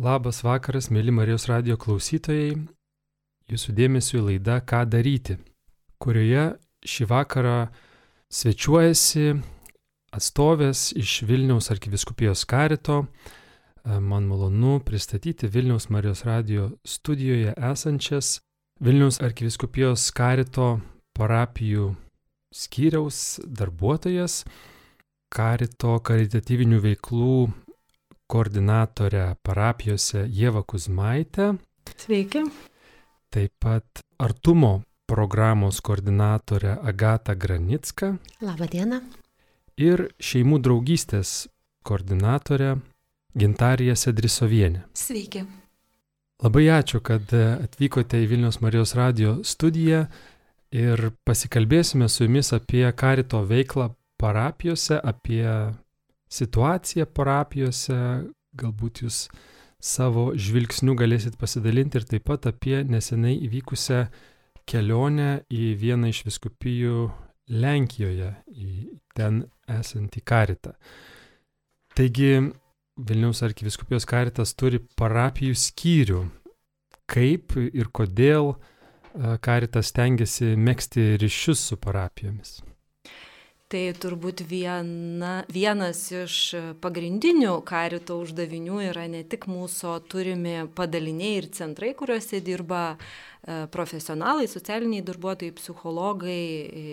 labas vakaras, mėly Marijos radio klausytojai. Jūsų dėmesio į laidą Ką daryti, kurioje šį vakarą svečiuojasi atstovės iš Vilniaus arkiviskupijos karito. Man malonu pristatyti Vilniaus Marijos radio studijoje esančias Vilniaus arkiviskupijos karito parapijų skyriaus darbuotojas, karito karitatyvinių veiklų koordinatorę parapijose Jėva Kuzmaitę. Sveiki. Taip pat artumo programos koordinatorę Agatą Granicką. Labą dieną. Ir šeimų draugystės koordinatorę Gintarija Sedrisovienė. Sveiki. Labai ačiū, kad atvykote į Vilnius Marijos radio studiją ir pasikalbėsime su jumis apie karito veiklą parapijose, apie situaciją parapijose, galbūt jūs savo žvilgsniu galėsit pasidalinti ir taip pat apie nesenai įvykusią kelionę į vieną iš viskupijų Lenkijoje, į ten esantį karitą. Taigi Vilniaus arkiviskupijos karitas turi parapijų skyrių. Kaip ir kodėl karitas tengiasi mėgsti ryšius su parapijomis? Tai turbūt viena, vienas iš pagrindinių karito uždavinių yra ne tik mūsų turimi padaliniai ir centrai, kuriuose dirba e, profesionalai, socialiniai darbuotojai, psichologai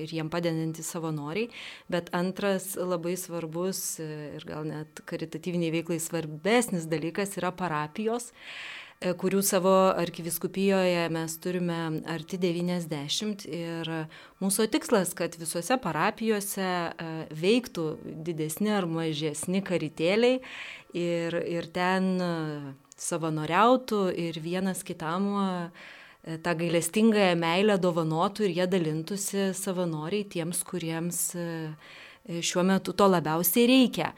ir jiem padedantys savanoriai, bet antras labai svarbus ir gal net karitatyviniai veiklai svarbesnis dalykas yra parapijos. E, kurių savo arkiviskupijoje mes turime arti 90 ir mūsų tikslas, kad visose parapijose e, veiktų didesni ar mažesni karitėliai ir, ir ten e, savanoriautų ir vienas kitam tą gailestingąją meilę dovanotų ir jie dalintųsi savanoriai tiems, kuriems šiuo metu to labiausiai reikia.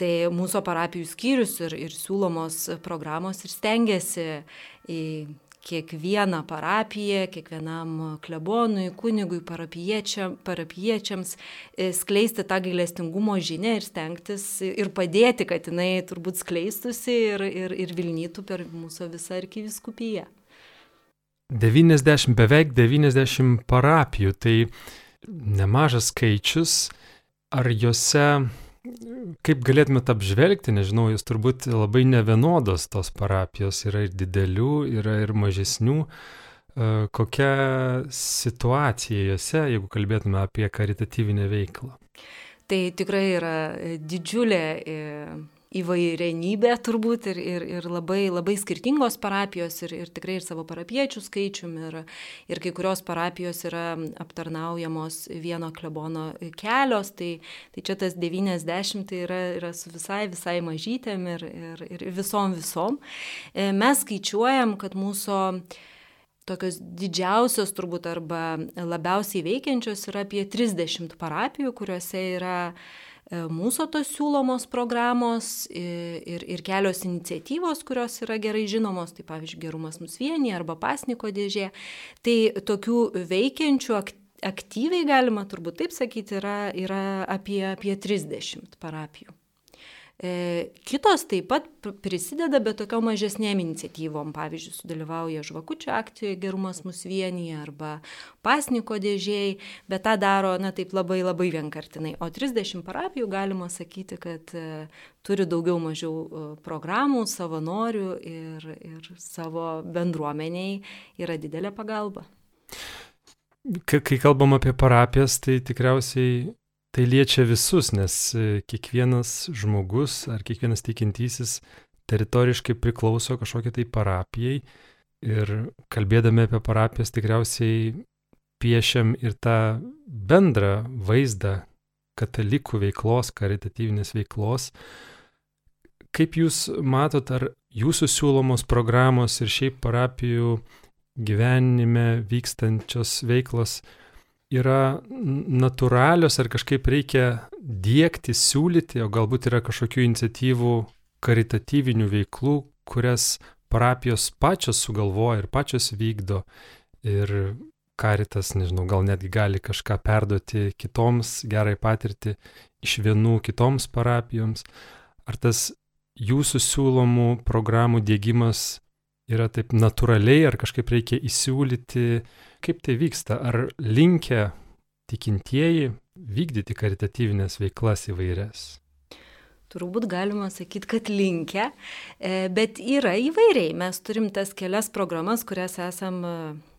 Tai mūsų parapijų skyrius ir, ir siūlomos programos ir stengiasi į kiekvieną parapiją, kiekvienam klebonui, kunigui, parapiečiam, parapiečiams e, skleisti tą gailestingumo žinę ir stengtis ir padėti, kad jinai turbūt skleistusi ir, ir, ir Vilnytų per mūsų visą arkiviskupiją. 90, beveik 90 parapijų, tai nemažas skaičius. Ar juose Kaip galėtumėte apžvelgti, nežinau, jūs turbūt labai nevienodos tos parapijos, yra ir didelių, yra ir mažesnių. E, kokia situacija juose, jeigu kalbėtume apie karitatyvinę veiklą? Tai tikrai yra didžiulė e, įvairenybė turbūt ir, ir, ir labai, labai skirtingos parapijos ir, ir tikrai ir savo parapiečių skaičium ir, ir kai kurios parapijos yra aptarnaujamos vieno klebono kelios, tai, tai čia tas 90 tai yra, yra su visai, visai mažytėm ir, ir, ir visom visom. E, mes skaičiuojam, kad mūsų tokios didžiausios turbūt arba labiausiai veikiančios yra apie 30 parapijų, kuriuose yra mūsų tos siūlomos programos ir, ir kelios iniciatyvos, kurios yra gerai žinomos, tai pavyzdžiui, gerumas mus vienyje arba pasniko dėžė. Tai tokių veikiančių aktyviai, galima turbūt taip sakyti, yra, yra apie, apie 30 parapijų. E, kitos taip pat prisideda, bet tokiom mažesnėm iniciatyvom. Pavyzdžiui, sudalyvauja žvakučio akcijoje gerumas mus vienyje arba pasniko dėžiai, bet tą daro, na taip labai labai vienkartinai. O 30 parapijų galima sakyti, kad e, turi daugiau mažiau e, programų, savanorių ir, ir savo bendruomeniai yra didelė pagalba. Kai kalbam apie parapijas, tai tikriausiai tai liečia visus, nes e, kiekvienas žmogus ar kiekvienas tikintysis teritoriškai priklauso kažkokiai tai parapijai ir kalbėdami apie parapijas tikriausiai piešiam ir tą bendrą vaizdą katalikų veiklos, karitatyvinės veiklos. Kaip jūs matot, ar jūsų siūlomos programos ir šiaip parapijų gyvenime vykstančios veiklos yra natūralios ar kažkaip reikia dėkti, siūlyti, o galbūt yra kažkokių iniciatyvų karitatyvinių veiklų, kurias parapijos pačios sugalvoja ir pačios vykdo. Ir karitas, nežinau, gal netgi gali kažką perduoti kitoms gerai patirti iš vienų kitoms parapijoms. Ar tas jūsų siūlomų programų dėgymas yra taip natūraliai, ar kažkaip reikia įsiūlyti, kaip tai vyksta, ar linkia tikintieji vykdyti karitatyvinės veiklas įvairias? Turbūt galima sakyti, kad linkia, e, bet yra įvairiai. Mes turim tas kelias programas, kurias esam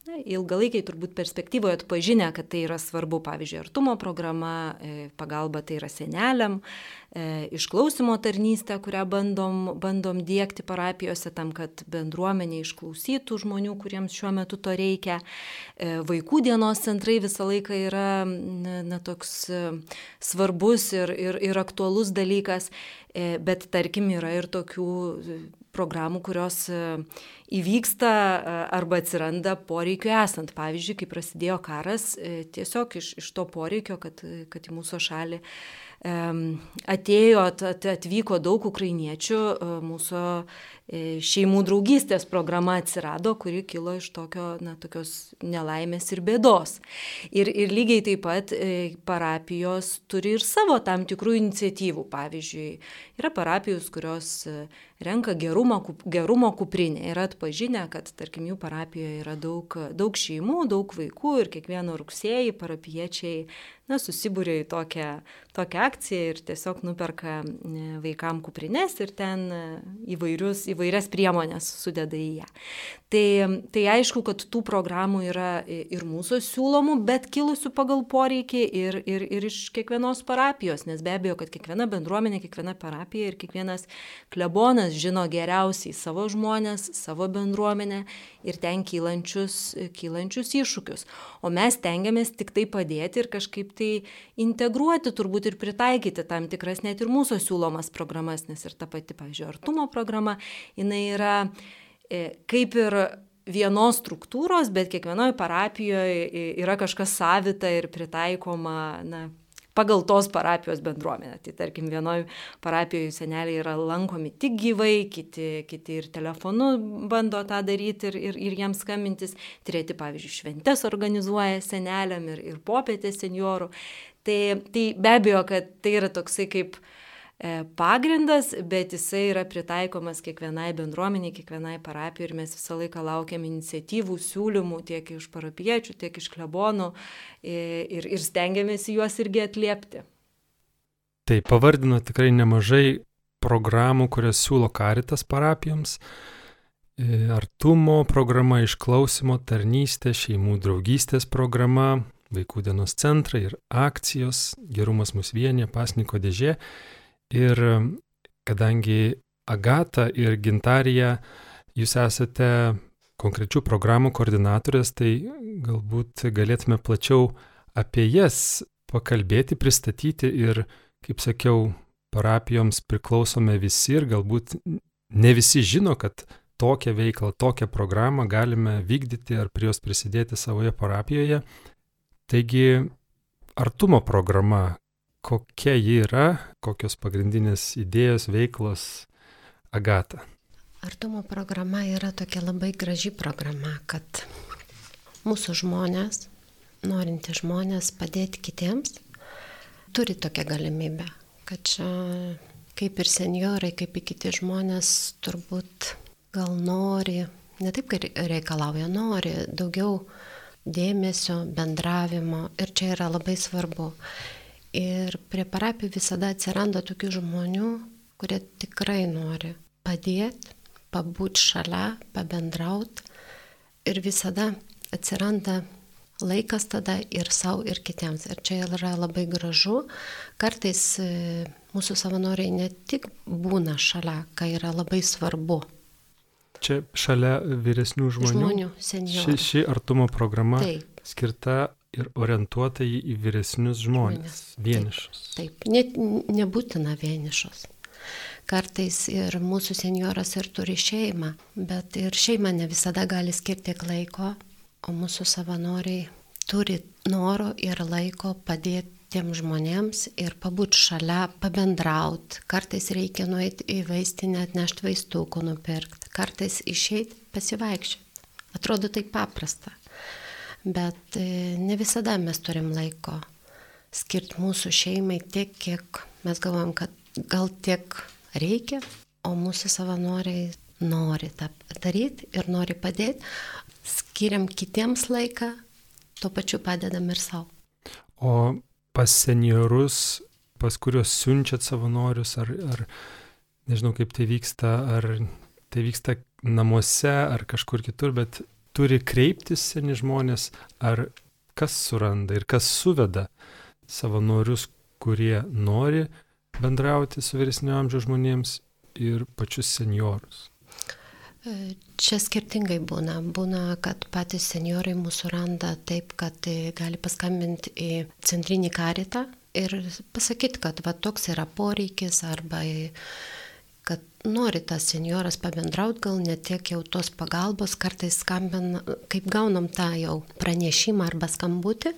na, ilgalaikiai turbūt perspektyvoje atpažinę, kad tai yra svarbu, pavyzdžiui, artumo programa, e, pagalba tai yra seneliam, e, išklausimo tarnystė, kurią bandom, bandom dėkti parapijose tam, kad bendruomenė išklausytų žmonių, kuriems šiuo metu to reikia. E, vaikų dienos centrai visą laiką yra na, toks svarbus ir, ir, ir aktualus dalykas, bet tarkim yra ir tokių programų, kurios e, įvyksta e, arba atsiranda poreikiu esant. Pavyzdžiui, kai prasidėjo karas, e, tiesiog iš, iš to poreikio, kad, kad į mūsų šalį atėjo, atvyko daug ukrainiečių, mūsų šeimų draugystės programa atsirado, kuri kilo iš tokio, na, tokios nelaimės ir bėdos. Ir, ir lygiai taip pat e, parapijos turi ir savo tam tikrų iniciatyvų. Pavyzdžiui, yra parapijos, kurios e, renka gerumo, gerumo kuprinę ir atpažinę, kad, tarkim, jų parapijoje yra daug, daug šeimų, daug vaikų ir kiekvieną rugsėjį parapiečiai na, susibūrė į tokią, tokią akciją ir tiesiog nuperka vaikam kuprinės ir ten įvairius, įvairias priemonės sudeda į ją. Tai, tai aišku, kad tų programų yra ir mūsų siūlomų, bet kilusių pagal poreikį ir, ir, ir iš kiekvienos parapijos, nes be abejo, kad kiekviena bendruomenė, kiekviena parapija ir kiekvienas klebonas žino geriausiai savo žmonės, savo bendruomenę ir ten kylančius, kylančius iššūkius. O mes tengiamės tik tai padėti ir kažkaip tai integruoti turbūt ir pritaikyti tam tikras net ir mūsų siūlomas programas, nes ir ta pati, pavyzdžiui, artumo programa, jinai yra e, kaip ir vienos struktūros, bet kiekvienoje parapijoje yra kažkas savita ir pritaikoma, na, pagal tos parapijos bendruomenę. Tai tarkim, vienoje parapijoje seneliai yra lankomi tik gyvai, kiti, kiti ir telefonu bando tą daryti ir, ir, ir jiems skambintis, treti, pavyzdžiui, šventes organizuoja seneliam ir, ir popietę seniorų. Tai, tai be abejo, kad tai yra toksai kaip E, pagrindas, bet jisai yra pritaikomas kiekvienai bendruomeniai, kiekvienai parapijai ir mes visą laiką laukiam iniciatyvų, siūlymų tiek iš parapiečių, tiek iš klebonų ir, ir stengiamės juos irgi atliepti. Tai pavardino tikrai nemažai programų, kurias siūlo karitas parapijoms. E, artumo programa, išklausimo tarnystė, šeimų draugystės programa, vaikų dienos centrai ir akcijos, gerumas mus vienė, pasniko dėžė. Ir kadangi Agata ir Gintarija, jūs esate konkrečių programų koordinatorės, tai galbūt galėtume plačiau apie jas pakalbėti, pristatyti ir, kaip sakiau, parapijoms priklausome visi ir galbūt ne visi žino, kad tokią veiklą, tokią programą galime vykdyti ar prie jos prisidėti savoje parapijoje. Taigi, artumo programa, kokia ji yra, kokios pagrindinės idėjos, veiklos Agata. Artumo programa yra tokia labai graži programa, kad mūsų žmonės, norinti žmonės padėti kitiems, turi tokią galimybę, kad čia kaip ir seniorai, kaip ir kiti žmonės turbūt gal nori, ne taip, kad reikalauja, nori daugiau dėmesio, bendravimo ir čia yra labai svarbu. Ir prie parapijų visada atsiranda tokių žmonių, kurie tikrai nori padėti, pabūti šalia, pabendrauti. Ir visada atsiranda laikas tada ir savo, ir kitiems. Ir čia yra labai gražu. Kartais e, mūsų savanoriai ne tik būna šalia, kai yra labai svarbu. Čia šalia vyresnių žmonių. Žmonių, seniorų. Ši, ši artumo programa Taip. skirta ir orientuota į, vyresnius žmonės, vienišus. Taip, taip. net nebūtina vienišos. Kartais ir mūsų senjoras ir turi šeimą, bet ir šeima ne visada gali skirti laiko, o mūsų savanoriai turi noro ir laiko padėti tiem žmonėms ir pabūti šalia, pabendrauti. Kartais reikia nueiti į vaistinę, atnešti vaistukų nupirkti, kartais išeiti pasivaikščioti. Atrodo tai paprasta, bet e, ne visada mes turim laiko skirti mūsų šeimai tiek, kiek mes galvojam, kad gal tiek reikia, o mūsų savanoriai nori tą daryti ir nori padėti, skiriam kitiems laiką, tuo pačiu padedam ir savo. O pas seniorus, pas kuriuos siunčiat savanorius, ar, ar nežinau kaip tai vyksta, ar tai vyksta namuose, ar kažkur kitur, bet turi kreiptis seni žmonės, ar kas suranda ir kas suveda savanorius, kurie nori bendrauti su vyresnio amžiaus žmonėms ir pačius seniorus. Čia skirtingai būna. Būna, kad patys seniorai mūsų randa taip, kad gali paskambinti į centrinį karitą ir pasakyti, kad va toks yra poreikis arba kad nori tas senioras pabendrauti, gal netiek jau tos pagalbos, kartais skambina, kaip gaunam tą jau pranešimą arba skambutį.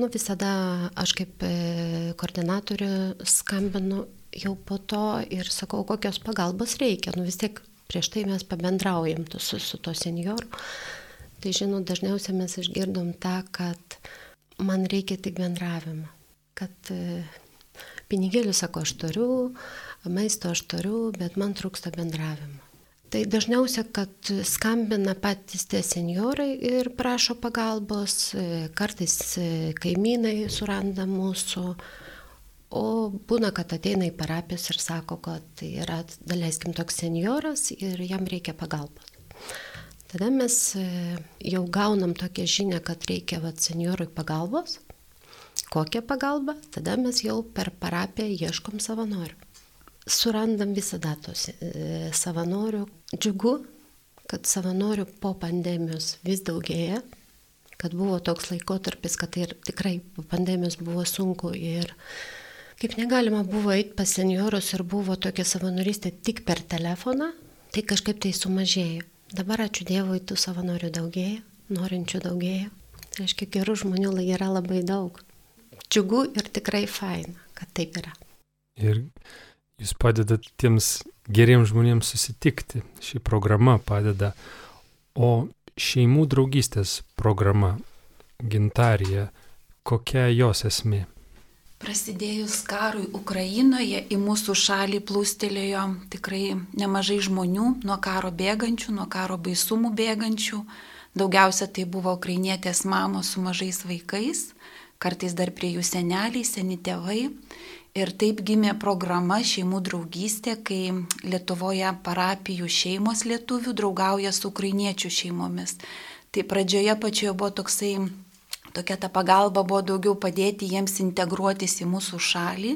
Nu, visada aš kaip e, koordinatorių skambinu jau po to ir sakau, kokios pagalbos reikia. Nu, vis tiek prieš tai mes pabendraujam su, su to senioru. Tai žinot, dažniausiai mes išgirdom tą, kad man reikia tik bendravimo. Kad e, pinigėlių, sako, aš turiu, maisto aš turiu, bet man trūksta bendravimo. Tai dažniausia, kad skambina patys tie seniorai ir prašo pagalbos, kartais kaimynai suranda mūsų, o būna, kad ateina į parapijas ir sako, kad yra, daleiskim, toks senioras ir jam reikia pagalbos. Tada mes e, jau gaunam tokią žinią, kad reikia vat, seniorui pagalbos. Kokią pagalbą? Tada mes jau per parapiją ieškom savanorių surandam visada tos e, savanorių. Džiugu, kad savanorių po pandemijos vis daugėja, kad buvo toks laikotarpis, kad ir tikrai po pandemijos buvo sunku ir kaip negalima buvo eiti pas seniorus ir buvo tokia savanorystė tik per telefoną, tai kažkaip tai sumažėjo. Dabar ačiū Dievui, tų savanorių daugėja, norinčių daugėja. Tai reiškia, gerų žmonių yra labai daug. Džiugu ir tikrai faina, kad taip yra. Ir Jūs padedat tiems geriems žmonėms susitikti. Ši programa padeda. O šeimų draugystės programa Gintarija, kokia jos esmė? Prasidėjus karui Ukrainoje į mūsų šalį plūstelėjo tikrai nemažai žmonių, nuo karo bėgančių, nuo karo baisumų bėgančių. Daugiausia tai buvo ukrainietės mamos su mažais vaikais, kartais dar prie jų seneliai, seni tėvai. Ir taip gimė programa šeimų draugystė, kai Lietuvoje parapijų šeimos lietuvių draugauja su ukrainiečių šeimomis. Tai pradžioje pačioje buvo toksai, tokia ta pagalba buvo daugiau padėti jiems integruotis į mūsų šalį,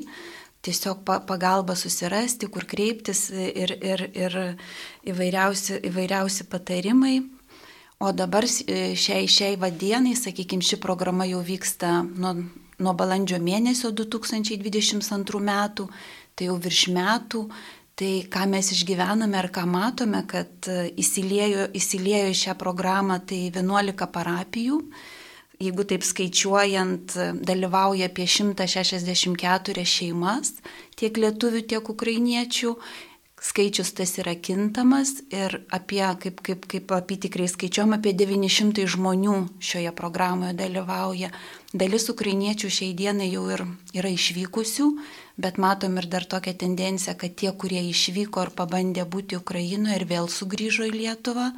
tiesiog pagalba susirasti, kur kreiptis ir, ir, ir įvairiausi, įvairiausi patarimai. O dabar šiai, šiai vadienai, sakykime, ši programa jau vyksta nuo nuo balandžio mėnesio 2022 metų, tai jau virš metų. Tai ką mes išgyvename ir ką matome, kad e, įsiliejo, įsiliejo į šią programą tai 11 parapijų. Jeigu taip skaičiuojant, dalyvauja apie 164 šeimas, tiek lietuvių, tiek ukrainiečių skaičius tas yra kintamas ir apie, kaip, kaip, kaip apitikrai skaičiuom, apie 900 žmonių šioje programoje dalyvauja. Dalis ukrainiečių šiai dienai jau ir yra išvykusių, bet matom ir dar tokią tendenciją, kad tie, kurie išvyko ir pabandė būti Ukrainoje ir vėl sugrįžo į Lietuvą,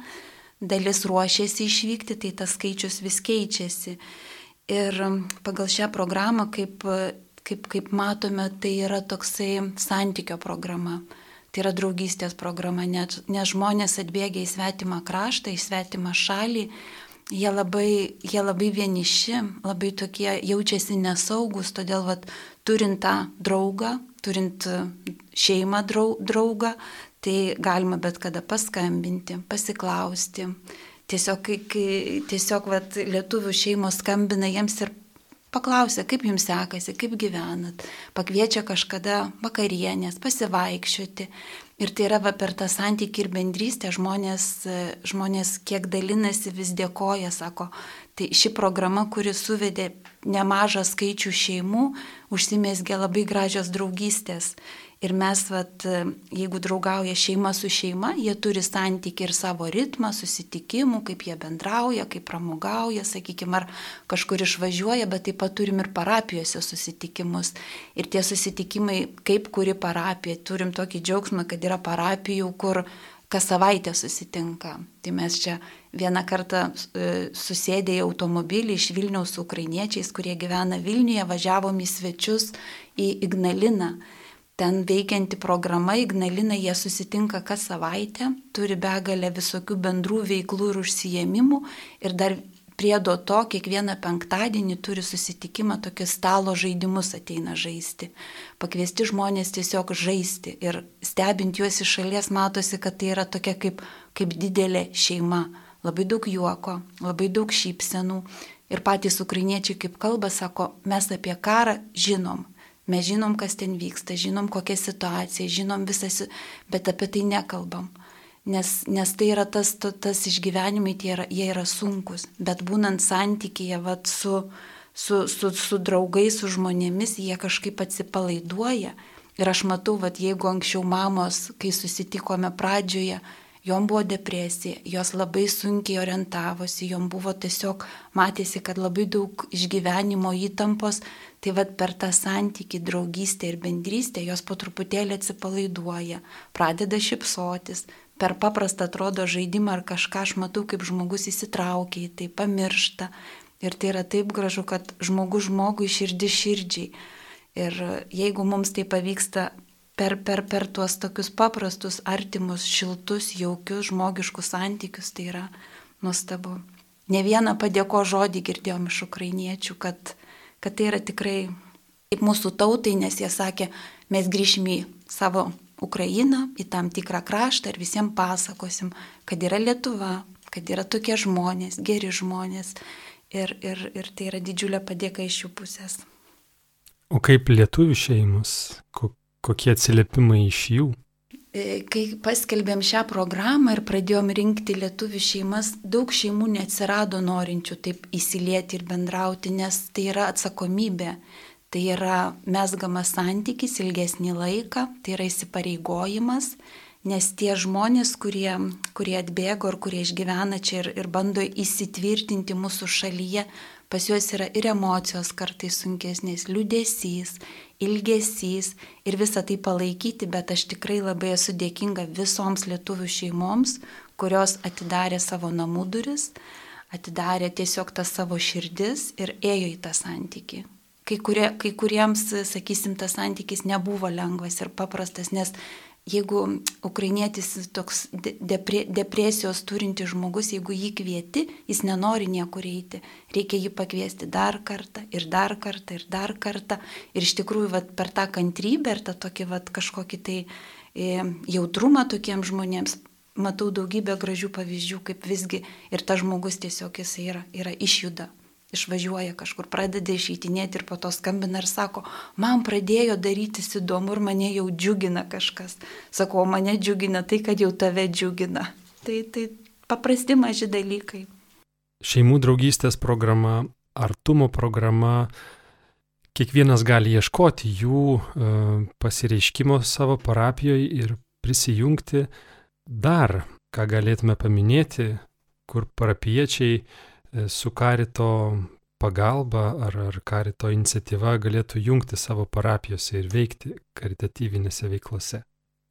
dalis ruošiasi išvykti, tai tas skaičius vis keičiasi. Ir pagal šią programą, kaip, kaip, kaip matome, tai yra toksai santykio programa Tai yra draugystės programa, nes, žmonės atbėgia į svetimą kraštą, į svetimą šalį, jie labai, jie labai vieniši, labai tokie jaučiasi nesaugus, todėl vat, turint tą draugą, turint šeimą draugą, tai galima bet kada paskambinti, pasiklausti. Tiesiog, kai, kai tiesiog vat, lietuvių šeimos skambina jiems ir Paklausia, kaip jums sekasi, kaip gyvenat, pakviečia kažkada vakarienės, pasivaikščioti. Ir tai yra va, per tą santykį ir bendrystę žmonės, žmonės kiek dalinasi, vis dėkoja, sako, tai ši programa, kuri suvedė nemažą skaičių šeimų užsimėsgė labai gražios draugystės. Ir mes, vat, jeigu draugauja šeima su šeima, jie turi santyki ir savo ritmą, susitikimų, kaip jie bendrauja, kaip pramogauja, sakykime, ar kažkur išvažiuoja, bet taip pat turim ir parapijose susitikimus. Ir tie susitikimai, kaip kuri parapija, turim tokį džiaugsmą, kad yra parapijų, kur kas savaitę susitinka. Tai mes čia vieną kartą e, susėdė į automobilį iš Vilniaus su ukrainiečiais, kurie gyvena Vilniuje, važiavom į svečius į Ignaliną. Ten veikianti programa Ignalina, jie susitinka kas savaitę, turi begalę visokių bendrų veiklų ir užsijėmimų ir dar priedo to kiekvieną penktadienį turi susitikimą, tokius stalo žaidimus ateina žaisti. Pakviesti žmonės tiesiog žaisti ir stebint juos iš šalies matosi, kad tai yra tokia kaip, kaip didelė šeima. Labai daug juoko, labai daug šypsenų. Ir patys ukrainiečiai kaip kalba sako, mes apie karą žinom. Mes žinom, kas ten vyksta, žinom kokią situaciją, žinom visas, bet apie tai nekalbam nes, nes tai yra tas, tas išgyvenimai, yra, jie yra sunkus, bet būnant santykėje vat, su, su, su, su draugais, su žmonėmis, jie kažkaip atsipalaiduoja. Ir aš matau, vat, jeigu anksčiau mamos, kai susitikome pradžioje, jom buvo depresija, jos labai sunkiai orientavosi, jom buvo tiesiog, matėsi, kad labai daug išgyvenimo įtampos, tai vad per tą santyki, draugystę ir bendrystę jos po truputėlį atsipalaiduoja, pradeda šipsotis, per paprastą atrodo žaidimą ar kažką aš matau, kaip žmogus įsitraukia į tai, pamiršta. Ir tai yra taip gražu, kad žmogus žmogui širdį širdžiai. Ir jeigu mums tai pavyksta per, per, per tuos tokius paprastus, artimus, šiltus, jaukius, žmogiškus santykius, tai yra nuostabu. Ne vieną padėko žodį girdėjom iš ukrainiečių, kad, kad tai yra tikrai kaip mūsų tautai, nes jie sakė, mes grįšime į savo Ukrainą, į tam tikrą kraštą ir visiems pasakosim, kad yra Lietuva, kad yra tokie žmonės, geri žmonės ir, ir, ir tai yra didžiulė padėka iš jų pusės. O kaip lietuvių šeimos, kokie atsiliepimai iš jų? E, kai paskelbėm šią programą ir pradėjom rinkti lietuvių šeimas, daug šeimų neatsirado norinčių taip įsilieti ir bendrauti, nes tai yra atsakomybė. Tai yra mesgamas santykis ilgesnį laiką, tai yra įsipareigojimas, nes tie žmonės, kurie, kurie atbėgo ir kurie išgyvena čia ir, ir bando įsitvirtinti mūsų šalyje, pas juos yra ir emocijos kartais sunkesnės, liūdėsys, ilgesys ir visą tai palaikyti, bet aš tikrai labai esu dėkinga visoms lietuvių šeimoms, kurios atidarė savo namų duris, atidarė tiesiog tą savo širdis ir ėjo į tą santykį. Kai, kurie, kai kuriems, sakysim, tas santykis nebuvo lengvas ir paprastas, nes jeigu ukrainietis toks depre, depresijos turintis žmogus, jeigu jį kvieti, jis nenori niekur eiti, reikia jį pakviesti dar kartą ir dar kartą ir dar kartą. Ir iš tikrųjų vat, per tą kantrybę ir tą tokį vat, kažkokį tai e, jautrumą tokiems žmonėms matau daugybę gražių pavyzdžių, kaip visgi ir tas žmogus tiesiog jisai yra, yra išjuda išvažiuoja kažkur, pradeda išeitinėti ir po to skambina ir sako, man pradėjo darytis įdomu ir mane jau džiugina kažkas. Sako, mane džiugina tai, kad jau tave džiugina. Tai, tai paprasti maži dalykai. Šeimų draugystės programa, artumo programa, kiekvienas gali ieškoti jų e, pasireiškimo savo parapijoje ir prisijungti. Dar, ką galėtume paminėti, kur parapiečiai su karito pagalba ar, ar karito iniciatyva galėtų jungti savo parapijose ir veikti karitatyvinėse veiklose.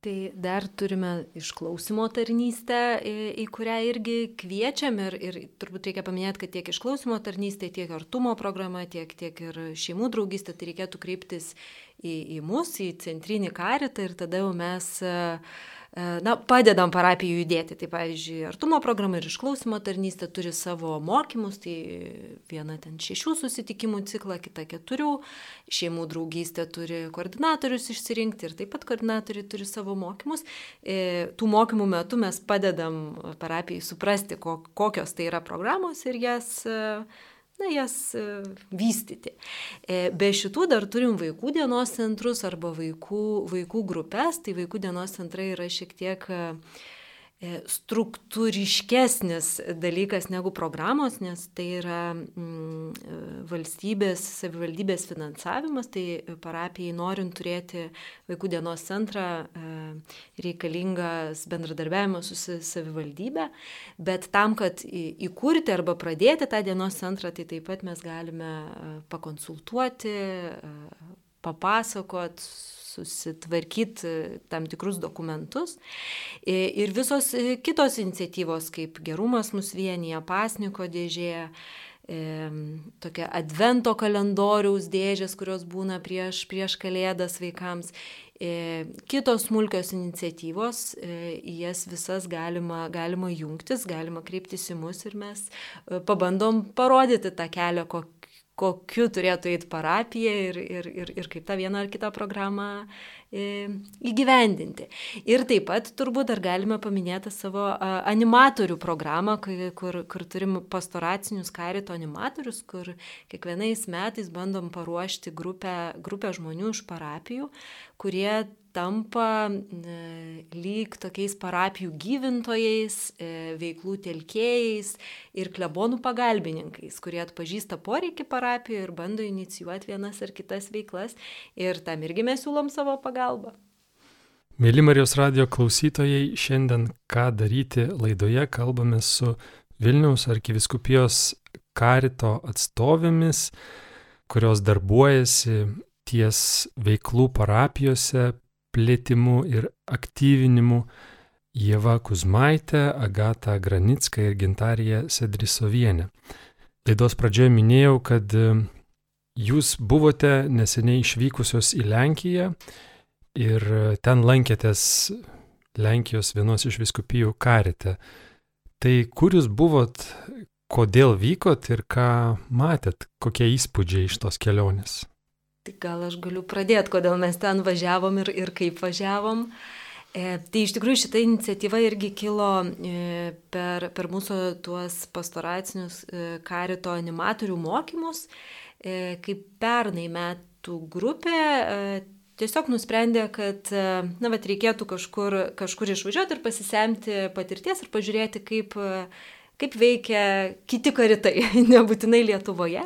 Tai dar turime išklausimo tarnystę, į, kurią irgi kviečiam ir, ir turbūt reikia paminėti, kad tiek išklausimo tarnystė, tiek artumo programa, tiek, tiek ir šeimų draugystė, tai reikėtų kreiptis į, į mus, į centrinį karitą ir tada jau mes uh, E, na, padedam parapijų judėti. Tai pavyzdžiui, artumo programa ir išklausimo tarnystė turi savo mokymus, tai viena ten šešių susitikimų ciklą, kita keturių, šeimų draugystė turi koordinatorius išsirinkti ir taip pat koordinatoriai turi savo mokymus. E, tų mokymų metu mes padedam parapijai suprasti, kokios tai yra programos ir jas na, jas e, vystyti. E, be šitų dar turim vaikų dienos centrus arba vaikų, vaikų grupės, tai vaikų dienos centrai yra šiek tiek E, struktūriškesnis dalykas negu programos, nes tai yra mm, e, valstybės, savivaldybės finansavimas, tai parapijai norint turėti vaikų dienos centrą e, reikalingas bendradarbiavimas su savivaldybė, bet tam, kad įkurti arba pradėti tą dienos centrą, tai taip pat mes galime pakonsultuoti, papasakot, susitvarkyti e, tam tikrus dokumentus. E, ir visos e, kitos iniciatyvos, kaip gerumas mus vienyje, pasniko dėžė, tokia advento kalendoriaus dėžės, kurios būna prieš, prieš kalėdas vaikams. Kitos smulkios iniciatyvos, į jas visas galima, galima jungtis, galima kreiptis į mus ir mes pabandom parodyti tą kelią, kokiu turėtų eiti parapija ir, ir, ir, ir kaip tą vieną ar kitą programą įgyvendinti. Ir taip pat turbūt dar galime paminėti savo animatorių programą, kur, kur turim pastoracinius karito animatorius, kur kiekvienais metais bandom paruošti grupę, grupę žmonių iš parapijų, kurie tampa e, lyg tokiais parapijų gyvintojais, e, veiklų telkėjais ir klebonų pagalbininkais, kurie atpažįsta poreikį parapijoje ir bando inicijuoti vienas ar kitas veiklas ir tam irgi mes siūlom savo pagalbą. Mėly Marijos radio klausytojai, šiandien ką daryti laidoje kalbame su Vilniaus arkiviskupijos karito atstovėmis, kurios darbuojasi ties veiklų parapijose, plėtimu ir aktyvinimu. Jėva Kuzmaitė, Agata Granicka ir Gintarija Sedrisovienė. Laidos pradžioje minėjau, kad e, jūs buvote neseniai išvykusios į Lenkiją ir ten lankėtės Lenkijos vienos iš viskupijų karite. Tai kur jūs buvot, kodėl vykot ir ką matėt, kokie įspūdžiai iš tos kelionės? Tai gal aš galiu pradėti, kodėl mes ten važiavom ir, ir kaip važiavom. E, tai iš tikrųjų šita iniciatyva irgi kilo e, per, per mūsų tuos pastoracinius e, karito animatorių mokymus, e, kaip pernai metų grupė e, tiesiog nusprendė, kad, e, na, bet reikėtų kažkur, kažkur išvažiuoti ir pasisemti patirties ir pažiūrėti, kaip e, kaip veikia kiti karitai, nebūtinai Lietuvoje.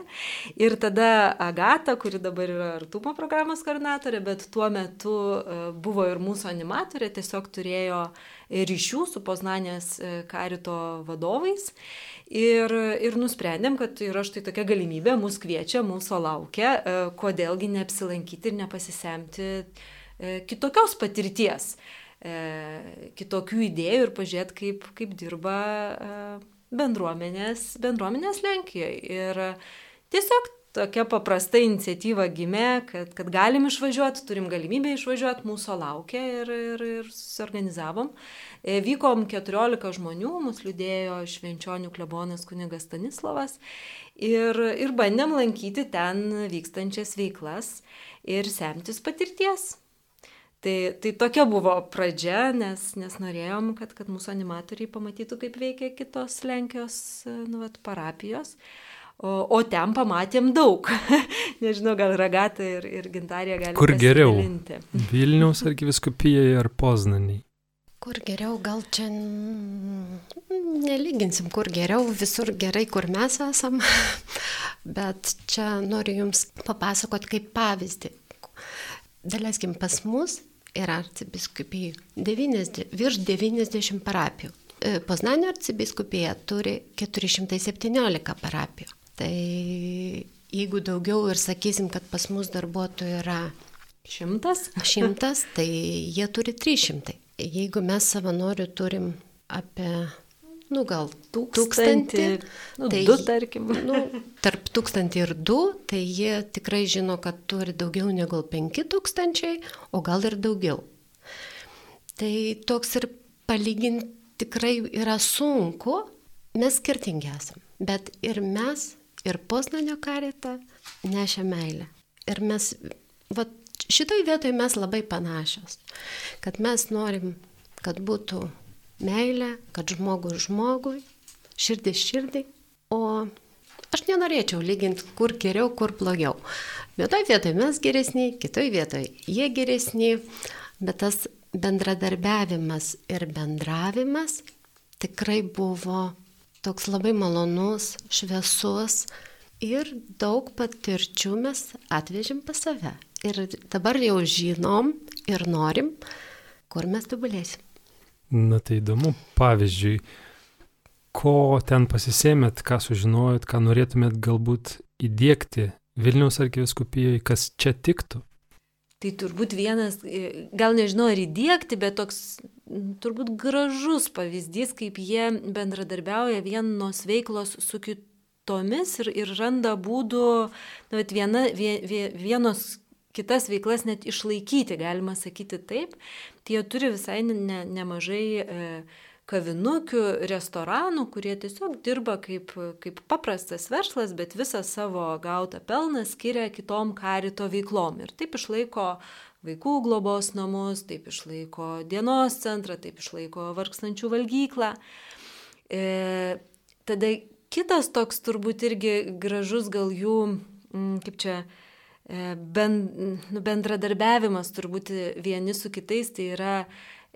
Ir tada Agata, kuri dabar yra artumo programos koordinatorė, bet tuo metu e, buvo ir mūsų animatorė, tiesiog turėjo ryšių su Poznanės e, karito vadovais. Ir, ir nusprendėm, kad yra štai tokia galimybė, mūsų kviečia, mūsų laukia, e, kodėlgi neapsilankyti ir nepasisemti kitokios patirties kitokių idėjų ir pažiūrėti, kaip, kaip dirba bendruomenės, bendruomenės Lenkijoje. Ir tiesiog tokia paprasta iniciatyva gimė, kad, kad galim išvažiuoti, turim galimybę išvažiuoti, mūsų laukia ir, ir, ir susiorganizavom. E, vykom 14 žmonių, mus liūdėjo švenčionių klebonas kunigas Stanislavas ir, ir bandėm lankyti ten vykstančias veiklas ir semtis patirties. Tai, tai tokia buvo pradžia, nes, nes norėjom, kad, kad mūsų animatoriai pamatytų, kaip veikia kitos Lenkijos nu, vat, parapijos. O, o ten pamatėm daug. Nežinau, gal Ragata ir, ir Gintarija gali. Kur geriau? Vilniaus arkiviskupijoje ar Poznaniai? Kur geriau, gal čia nelyginsim, kur geriau, visur gerai, kur mes esam. Bet čia noriu Jums papasakot kaip pavyzdį. Daleiskim, pas mus yra arcibiskupijų 90, virš 90 parapijų. E, Poznanio arcibiskupija turi 417 parapijų. Tai jeigu daugiau ir sakysim, kad pas mus darbuotojų yra šimtas, šimtas tai jie turi 300. Jeigu mes savanorių turim apie nu gal tūkstantį, nu, tai, du tarkim. Nu, tarp tūkstantį ir du, tai jie tikrai žino, kad turi daugiau negu penki tūkstančiai, o gal ir daugiau. Tai toks ir palyginti tikrai yra sunku, mes skirtingi esam, bet ir mes, ir posnanio karitą nešia meilę. Ir mes, va, šitoj vietoje mes labai panašios, kad mes norim, kad būtų meilę, kad žmogui žmogui, širdis širdį, o aš nenorėčiau lyginti, kur geriau, kur blogiau. Vietoj vietoje mes geresni, kitoj vietoje jie geresni, bet tas bendradarbiavimas ir bendravimas tikrai buvo toks labai malonus, šviesus ir daug patirčių mes atvežėm pas save. Ir dabar jau žinom ir norim, kur mes tobulėsim. Na tai įdomu, pavyzdžiui, ko ten pasisėmėt, ką sužinojot, ką norėtumėt galbūt įdėkti Vilniaus arkiviskupijoje, kas čia tiktų? Tai turbūt vienas, e, gal nežinau ar įdėkti, bet toks turbūt gražus pavyzdys, kaip jie bendradarbiauja vienos veiklos su kitomis ir, ir randa būdų, na, viena, vie, vienos kitas veiklas net išlaikyti, galima sakyti taip. Tai jie turi visai ne, nemažai e, kavinukių, restoranų, kurie tiesiog dirba kaip, kaip paprastas verslas, bet visą savo gautą pelną skiria kitom karito veiklom. Ir taip išlaiko vaikų globos namus, taip išlaiko dienos centrą, taip išlaiko vargstančių valgyklą. E, tada kitas toks turbūt irgi gražus gal jų, kaip čia, ben, nu, bendradarbiavimas turbūt vieni su kitais, tai yra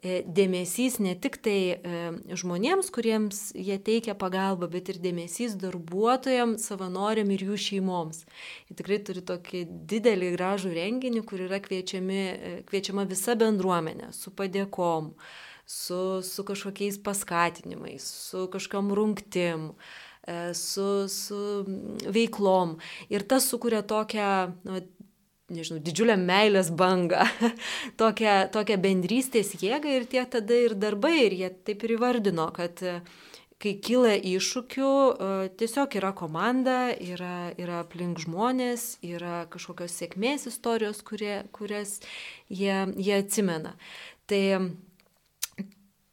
E, dėmesys ne tik tai e, žmonėms, kuriems jie teikia pagalbą, bet ir dėmesys darbuotojams, savanoriam ir jų šeimoms. Jie tikrai turi tokį didelį gražų renginį, kur yra kviečiami, e, kviečiama visa bendruomenė su padėkom, su, su kažkokiais paskatinimais, su kažkam rungtim su, su veiklom. Ir tas sukuria tokią nu, nežinau, didžiulę meilės bangą, tokią, tokią bendrystės jėgą ir tie tada ir darbai, ir jie taip ir įvardino, kad e, kai kyla iššūkių, e, tiesiog yra komanda, yra, yra aplink žmonės, yra kažkokios sėkmės istorijos, kurie, kurias jie, jie atsimena. Tai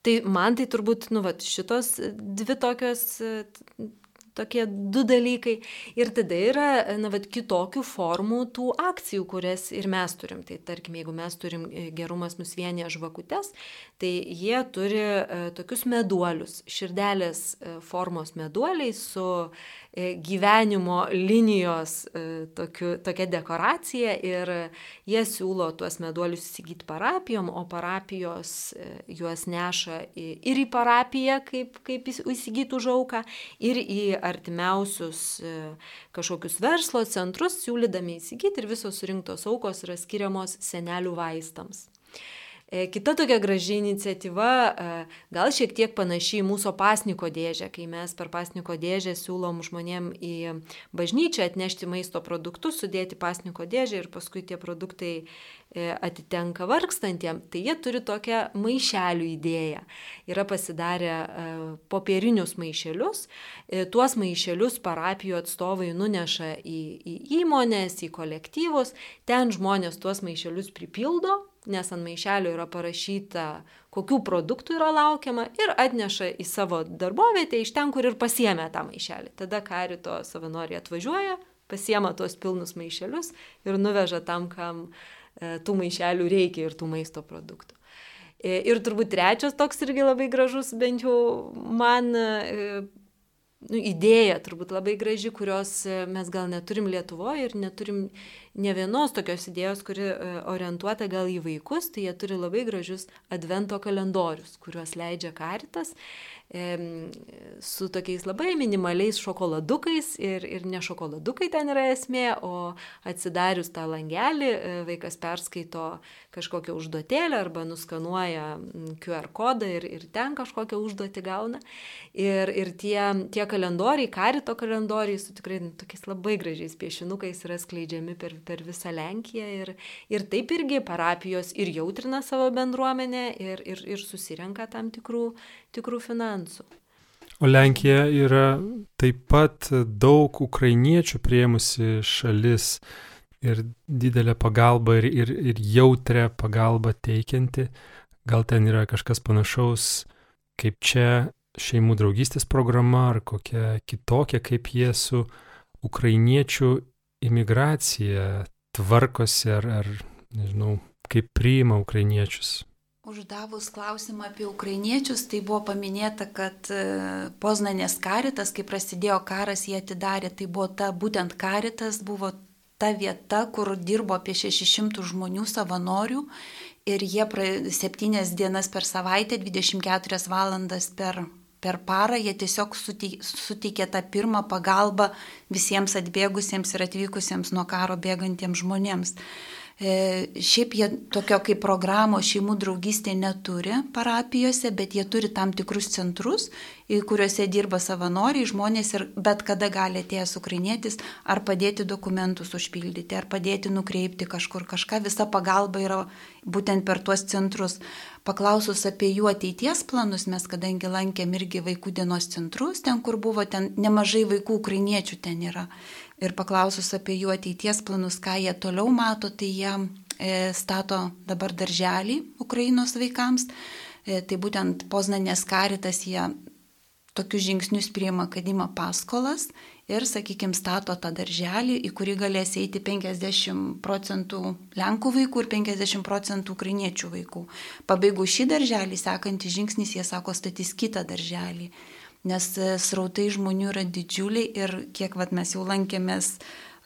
Tai man tai turbūt, nu, va, šitos dvi tokios tokie du dalykai. Ir tada yra, na, vad, kitokių formų tų akcijų, kurias ir mes turim. Tai tarkim, jeigu mes turim e, gerumas nusvienę žvakutes, tai jie turi e, tokius meduolius, širdelės e, formos meduoliai su E, gyvenimo linijos e, tokiu, tokia dekoracija ir jie siūlo tuos meduolius įsigyti parapijom, o parapijos e, juos neša ir į parapiją, kaip, kaip įsigyti už auką, ir į artimiausius kažkokius verslo centrus siūlydami įsigyti ir visos surinktos aukos yra skiriamos senelių vaistams. E, kita tokia graži iniciatyva, e, gal šiek tiek panaši į mūsų pasniko dėžę, kai mes per pasniko dėžę siūlom žmonėm į bažnyčią atnešti maisto produktus, sudėti pasniko dėžę ir paskui tie produktai e, atitenka vargstantiem, tai jie turi tokią maišelių idėją. Yra pasidarę popierinius maišelius, tuos maišelius parapijų atstovai nuneša į, į įmonės, į kolektyvus, ten žmonės tuos maišelius pripildo nes ant maišelio yra parašyta, kokių produktų yra laukiama ir atneša į savo darbovietę iš ten, kur ir pasiemė tą maišelį. Tada karito savanoriai atvažiuoja, pasiema tuos pilnus maišelius ir nuveža tam, kam e, tų maišelių reikia ir tų maisto produktų. E, ir turbūt trečias toks irgi labai gražus, bent jau man e, nu, idėja turbūt labai graži, kurios mes gal neturim Lietuvoje ir neturim ne vienos tokios idėjos, kuri e, orientuota gal į vaikus, tai jie turi labai gražius advento kalendorius, kuriuos leidžia karitas su tokiais labai minimaliais šokoladukais ir, ir ne šokoladukai ten yra esmė, o atsidarius tą langelį e, vaikas perskaito kažkokią užduotėlę arba nuskanuoja QR kodą ir, ir ten kažkokią užduotį gauna. Ir, ir tie, tie kalendoriai, karito kalendoriai su tikrai nu, tokiais labai gražiais piešinukais yra skleidžiami per, per visą Lenkiją. Ir, ir taip irgi parapijos ir jautrina savo bendruomenę ir, ir, ir susirenka tam tikrų, tikrų finansų. O Lenkija yra taip pat daug ukrainiečių prieimusi šalis ir didelę pagalbą ir, ir, ir jautrę pagalbą teikianti. Gal ten yra kažkas panašaus kaip čia šeimų draugystės programa ar kokia kitokia, kaip jie su ukrainiečių imigracija tvarkosi ar, ar nežinau, kaip priima ukrainiečius. Uždavus klausimą apie ukrainiečius, tai buvo paminėta, kad e, Poznanės karitas, kai prasidėjo karas, jie atidarė, tai buvo ta būtent karitas, buvo ta vieta, kur dirbo apie 600 žmonių savanorių ir jie pra, septynias dienas per savaitę, 24 valandas per, per parą, jie tiesiog suteikė tą pirmą pagalbą visiems atbėgusiems ir atvykusiems nuo karo bėgantiems žmonėms. E, šiaip jie tokio kaip programo šeimų draugystė neturi parapijose, bet jie turi tam tikrus centrus, kuriuose dirba savanoriai, žmonės ir bet kada gali atėjęs ukrainietis ar padėti dokumentus užpildyti, ar padėti nukreipti kažkur kažką. Visa pagalba yra būtent per tuos centrus. Paklausus apie jų ateities planus, mes kadangi lankėm irgi vaikų dienos centrus, ten kur buvo, ten nemažai vaikų ukrainiečių ten yra ir paklausus apie jų ateities planus, ką jie toliau mato, tai jie e, stato dabar darželį Ukrainos vaikams. E, tai būtent Poznanės karitas jie tokius žingsnius priima, kad ima paskolas ir, sakykime, stato tą darželį, į kurį galės eiti 50 procentų Lenkų vaikų ir 50 procentų ukrainiečių vaikų. Pabaigus šį darželį, sekantis žingsnis, jie sako, statys kitą darželį nes e, srautai žmonių yra didžiuliai ir kiek vat, mes jau lankėmės,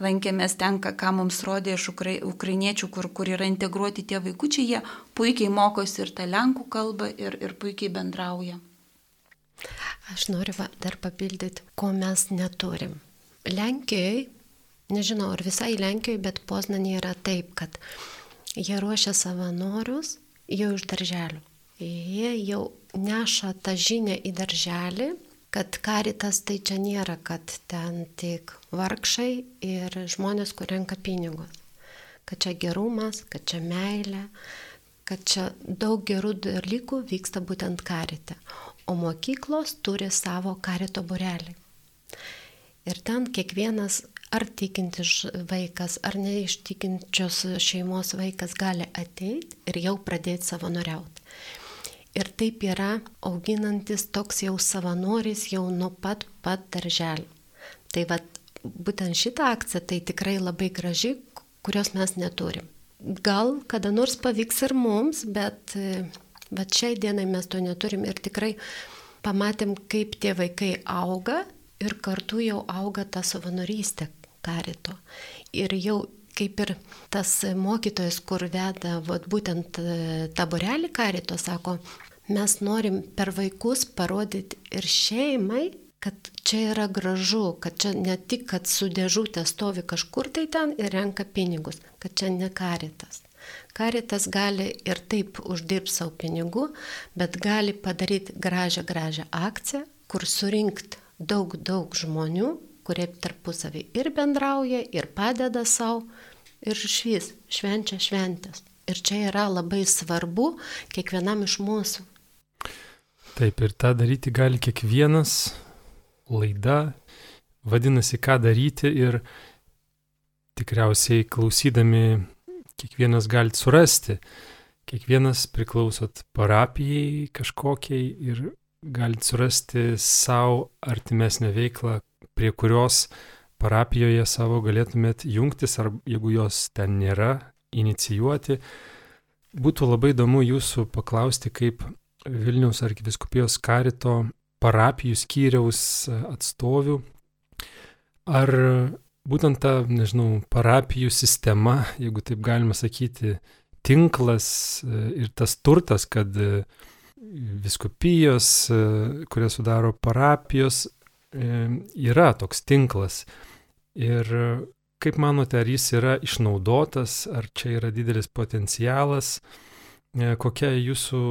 lankėmės ten, ką mums rodė iš ukra, ukrainiečių, kur, kur yra integruoti tie vaikučiai, jie puikiai mokosi ir tą lenkų kalbą ir, ir puikiai bendrauja. Aš noriu dar papildyti, ko mes neturim. Lenkijoje, nežinau, ar visai Lenkijoje, bet Poznanė yra taip, kad jie ruošia savanorius jau iš darželių. Jie jau neša tą žinę į darželį kad karitas tai čia nėra, kad ten tik vargšai ir žmonės, kur renka pinigus. Kad čia gerumas, kad čia meilė, kad čia daug gerų dalykų vyksta būtent karite. O mokyklos turi savo karito burelį. Ir ten kiekvienas ar tikintis vaikas, ar neištikinčios šeimos vaikas gali ateiti ir jau pradėti savanoriauti. Ir taip yra auginantis toks jau savanoris jau nuo pat pat darželio. Tai vad, būtent šitą akciją tai tikrai labai graži, kurios mes neturim. Gal kada nors pavyks ir mums, bet, bet šiai dienai mes to neturim ir tikrai pamatėm, kaip tie vaikai auga ir kartu jau auga ta savanorystė karito. Ir jau kaip ir tas mokytojas, kur veda vat, būtent tą borelį karito, sako, mes norim per vaikus parodyti ir šeimai, kad čia yra gražu, kad čia ne tik, kad su dėžutė stovi kažkur tai ten ir renka pinigus, kad čia ne karitas. Karitas gali ir taip uždirbti savo pinigų, bet gali padaryti gražią, gražią akciją, kur surinkt daug, daug žmonių, kurie tarpusavį ir bendrauja, ir padeda savo, ir švis švenčia šventės. Ir čia yra labai svarbu kiekvienam iš mūsų. Taip, ir tą daryti gali kiekvienas laida, vadinasi, ką daryti ir tikriausiai klausydami kiekvienas galite surasti, kiekvienas priklausot parapijai kažkokiai ir galite surasti savo artimesnę veiklą, prie kurios parapijoje savo galėtumėt jungtis, ar jeigu jos ten nėra, inicijuoti. Būtų labai įdomu jūsų paklausti, kaip Vilniaus arkiviskupijos karito parapijų skyriaus atstovių. Ar būtent ta, nežinau, parapijų sistema, jeigu taip galima sakyti, tinklas ir tas turtas, kad viskupijos, kurias sudaro parapijos, yra toks tinklas. Ir kaip manote, ar jis yra išnaudotas, ar čia yra didelis potencialas, kokia jūsų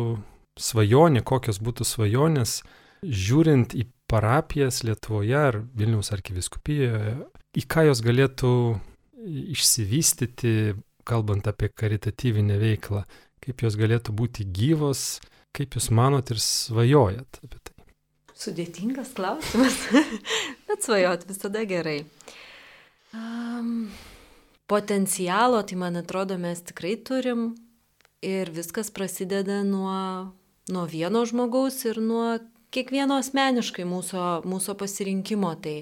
svajonė, kokios būtų svajonės, žiūrint į parapijas Lietuvoje ar Vilniaus arkiviskupijoje, į ką jos galėtų išsivystyti, kalbant apie karitatyvinę veiklą, kaip jos galėtų būti gyvos, kaip jūs manot ir svajojat apie tai. Sudėtingas klausimas, bet svajot visada gerai. Um, potencialo, tai man atrodo, mes tikrai turim ir viskas prasideda nuo nuo vieno žmogaus ir nuo kiekvieno asmeniškai mūsų, mūsų pasirinkimo. Tai,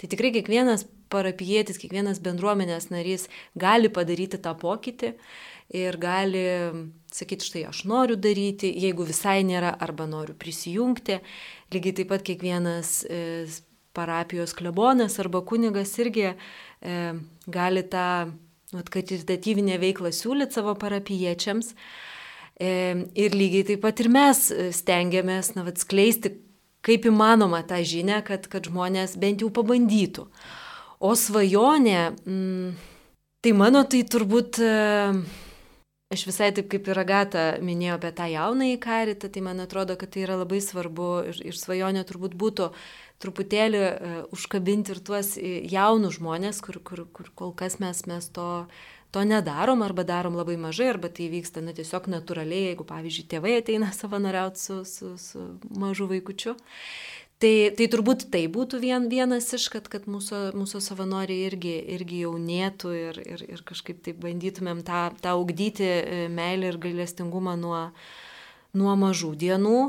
tai tikrai kiekvienas parapietis, kiekvienas bendruomenės narys gali padaryti tą pokytį ir gali sakyti, štai aš noriu daryti, jeigu visai nėra, arba noriu prisijungti. Lygiai taip pat kiekvienas e, parapijos klebonas arba kunigas irgi e, gali tą, datyvinę veiklą siūlyti savo parapiečiams. Ir lygiai taip pat ir mes stengiamės, na, vad, skleisti kaip įmanoma tą žinę, kad, kad žmonės bent jau pabandytų. O svajonė, mm, tai mano tai turbūt, aš visai taip kaip ir Agata minėjau apie tą jaunąjį karitą, tai man atrodo, kad tai yra labai svarbu ir, ir svajonė turbūt būtų truputėlį uh, užkabinti ir tuos jaunus žmonės, kur, kur, kur kol kas mes, mes to to nedarom arba darom labai mažai, arba tai vyksta na, tiesiog natūraliai, jeigu, pavyzdžiui, tėvai ateina savanoriauti su, su, su mažu vaikučiu. Tai, tai turbūt tai būtų vien, vienas iš, kad, kad mūsų, mūsų savanoriai irgi, irgi jaunėtų ir, ir, ir kažkaip taip bandytumėm tą, tą augdyti e, meilę ir gailestingumą nuo, nuo mažų dienų.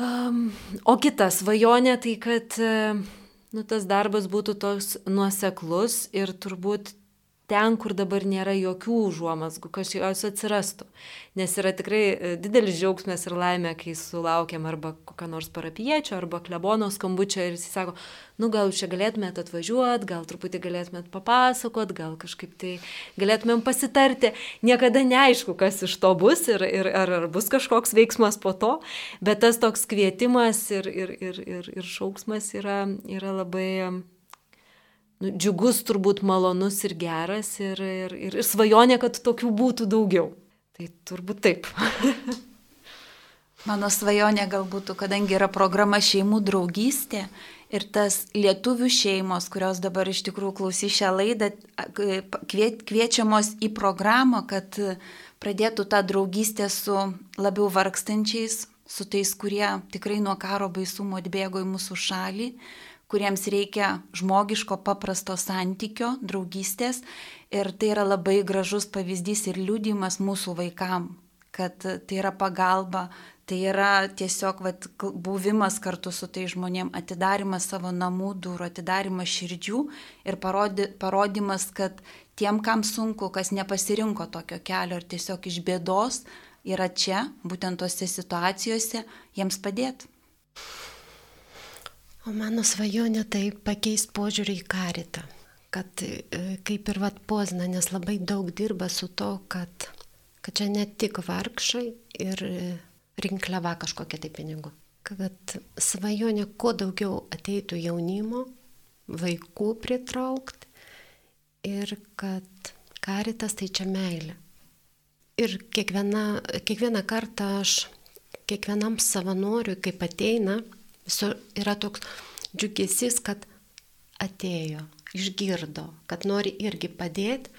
Um, o kita svajonė tai, kad nu, tas darbas būtų toks nuoseklus ir turbūt ten, kur dabar nėra jokių užuomasgų, kažkokios atsirastų. Nes yra tikrai e, didelis džiaugsmas ir laimė, kai sulaukiam arba kokio nors parapiečio, arba klebono skambučio ir jis sako, nu gal čia galėtumėt atvažiuoti, gal truputį galėtumėt papasakot, gal kažkaip tai galėtumėm pasitarti. Niekada neaišku, kas iš to bus ir, ir ar, ar bus kažkoks veiksmas po to, bet tas toks kvietimas ir, ir, ir, ir, ir šauksmas yra, yra labai nu, džiugus, turbūt malonus ir geras ir, ir, ir, ir svajonė, kad tokių būtų daugiau. Tai turbūt taip. Mano svajonė galbūt, kadangi yra programa šeimų draugystė ir tas lietuvių šeimos, kurios dabar iš tikrųjų klausys šią laidą, kviečiamos į programą, kad pradėtų tą draugystę su labiau vargstančiais, su tais, kurie tikrai nuo karo baisumo atbėgo į mūsų šalį, kuriems reikia žmogiško paprasto santykio, draugystės. Ir tai yra labai gražus pavyzdys ir liūdimas mūsų vaikam, kad tai yra pagalba, tai yra tiesiog vat, buvimas kartu su tai žmonėm, atidarimas savo namų durų, atidarimas širdžių ir parodi, parodimas, kad tiem, kam sunku, kas nepasirinko tokio kelio ir tiesiog iš bėdos yra čia, būtent tose situacijose, jiems padėti. O mano svajonė tai pakeis požiūrį į karitą. Kad e, kaip ir vad pozna, nes labai daug dirba su to, kad, kad čia ne tik vargšai ir e, rinkliava kažkokia tai pinigų. Kad svajonė kuo daugiau ateitų jaunimo, vaikų pritraukti ir kad karitas tai čia meilė. Ir kiekviena, kiekvieną kartą aš kiekvienam savanoriui, kaip ateina, Visur yra toks džiugesys, kad atėjo, išgirdo, kad nori irgi padėti.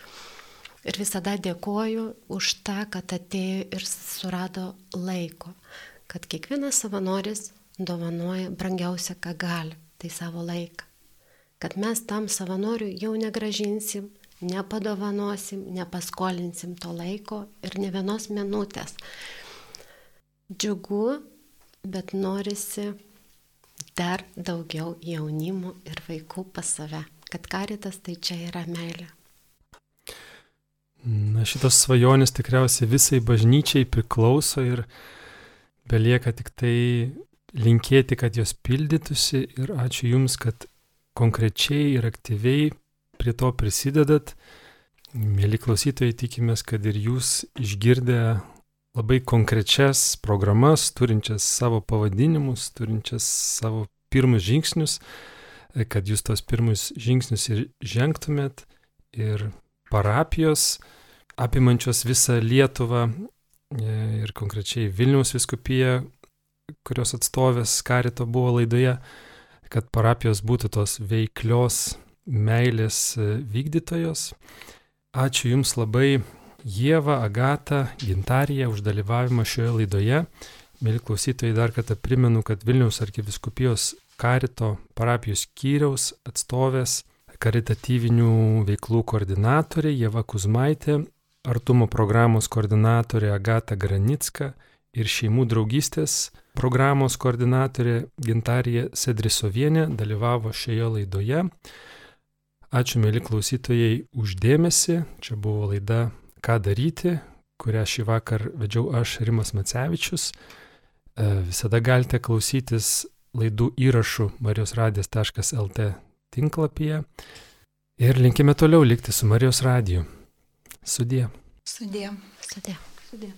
Ir visada dėkoju už tą, kad atėjo ir surado laiko. Kad kiekvienas savanoris dovanoja brangiausia, ką gali, tai savo laiką. Kad mes tam savanoriui jau negražinsim, nepadovanosim, nepaskolinsim to laiko ir ne vienos minutės. Džiugu, bet norisi dar daugiau jaunimų ir vaikų pas save, kad karitas tai čia yra meilė. Na šitos svajonės tikriausiai visai bažnyčiai priklauso ir belieka tik tai linkėti, kad jos pildytųsi ir ačiū Jums, kad konkrečiai ir aktyviai prie to prisidedat. Mėly klausytojai, tikimės, kad ir Jūs išgirdę labai konkrečias programas, turinčias savo pavadinimus, turinčias savo pirmus žingsnius, kad jūs tos pirmus žingsnius ir žengtumėt ir parapijos apimančios visą Lietuvą e, ir konkrečiai Vilniaus viskupiją, kurios atstovės Karito buvo laidoje, kad parapijos būtų tos veiklios meilės e, vykdytojos. Ačiū Jums labai Jėva, Agata, Gintarija už dalyvavimą šioje laidoje. Mėly klausytojai, dar kartą primenu, kad Vilniaus arkiviskupijos karito parapijos skyriaus atstovės, karitatyvinių veiklų koordinatorė Jėva Kuzmaitė, artumo programos koordinatorė Agata Granicka ir šeimų draugystės programos koordinatorė Gintarija Sedrisovienė dalyvavo šioje laidoje. Ačiū mėly klausytojai uždėmesi. Čia buvo laida ką daryti, kurią šį vakar vedžiau aš, Rimas Macevičius. E, visada galite klausytis laidų įrašų marijosradijas.lt tinklapyje. Ir linkime toliau likti su Marijos radiju. Sudė. Sudė. Sudė. Sudė.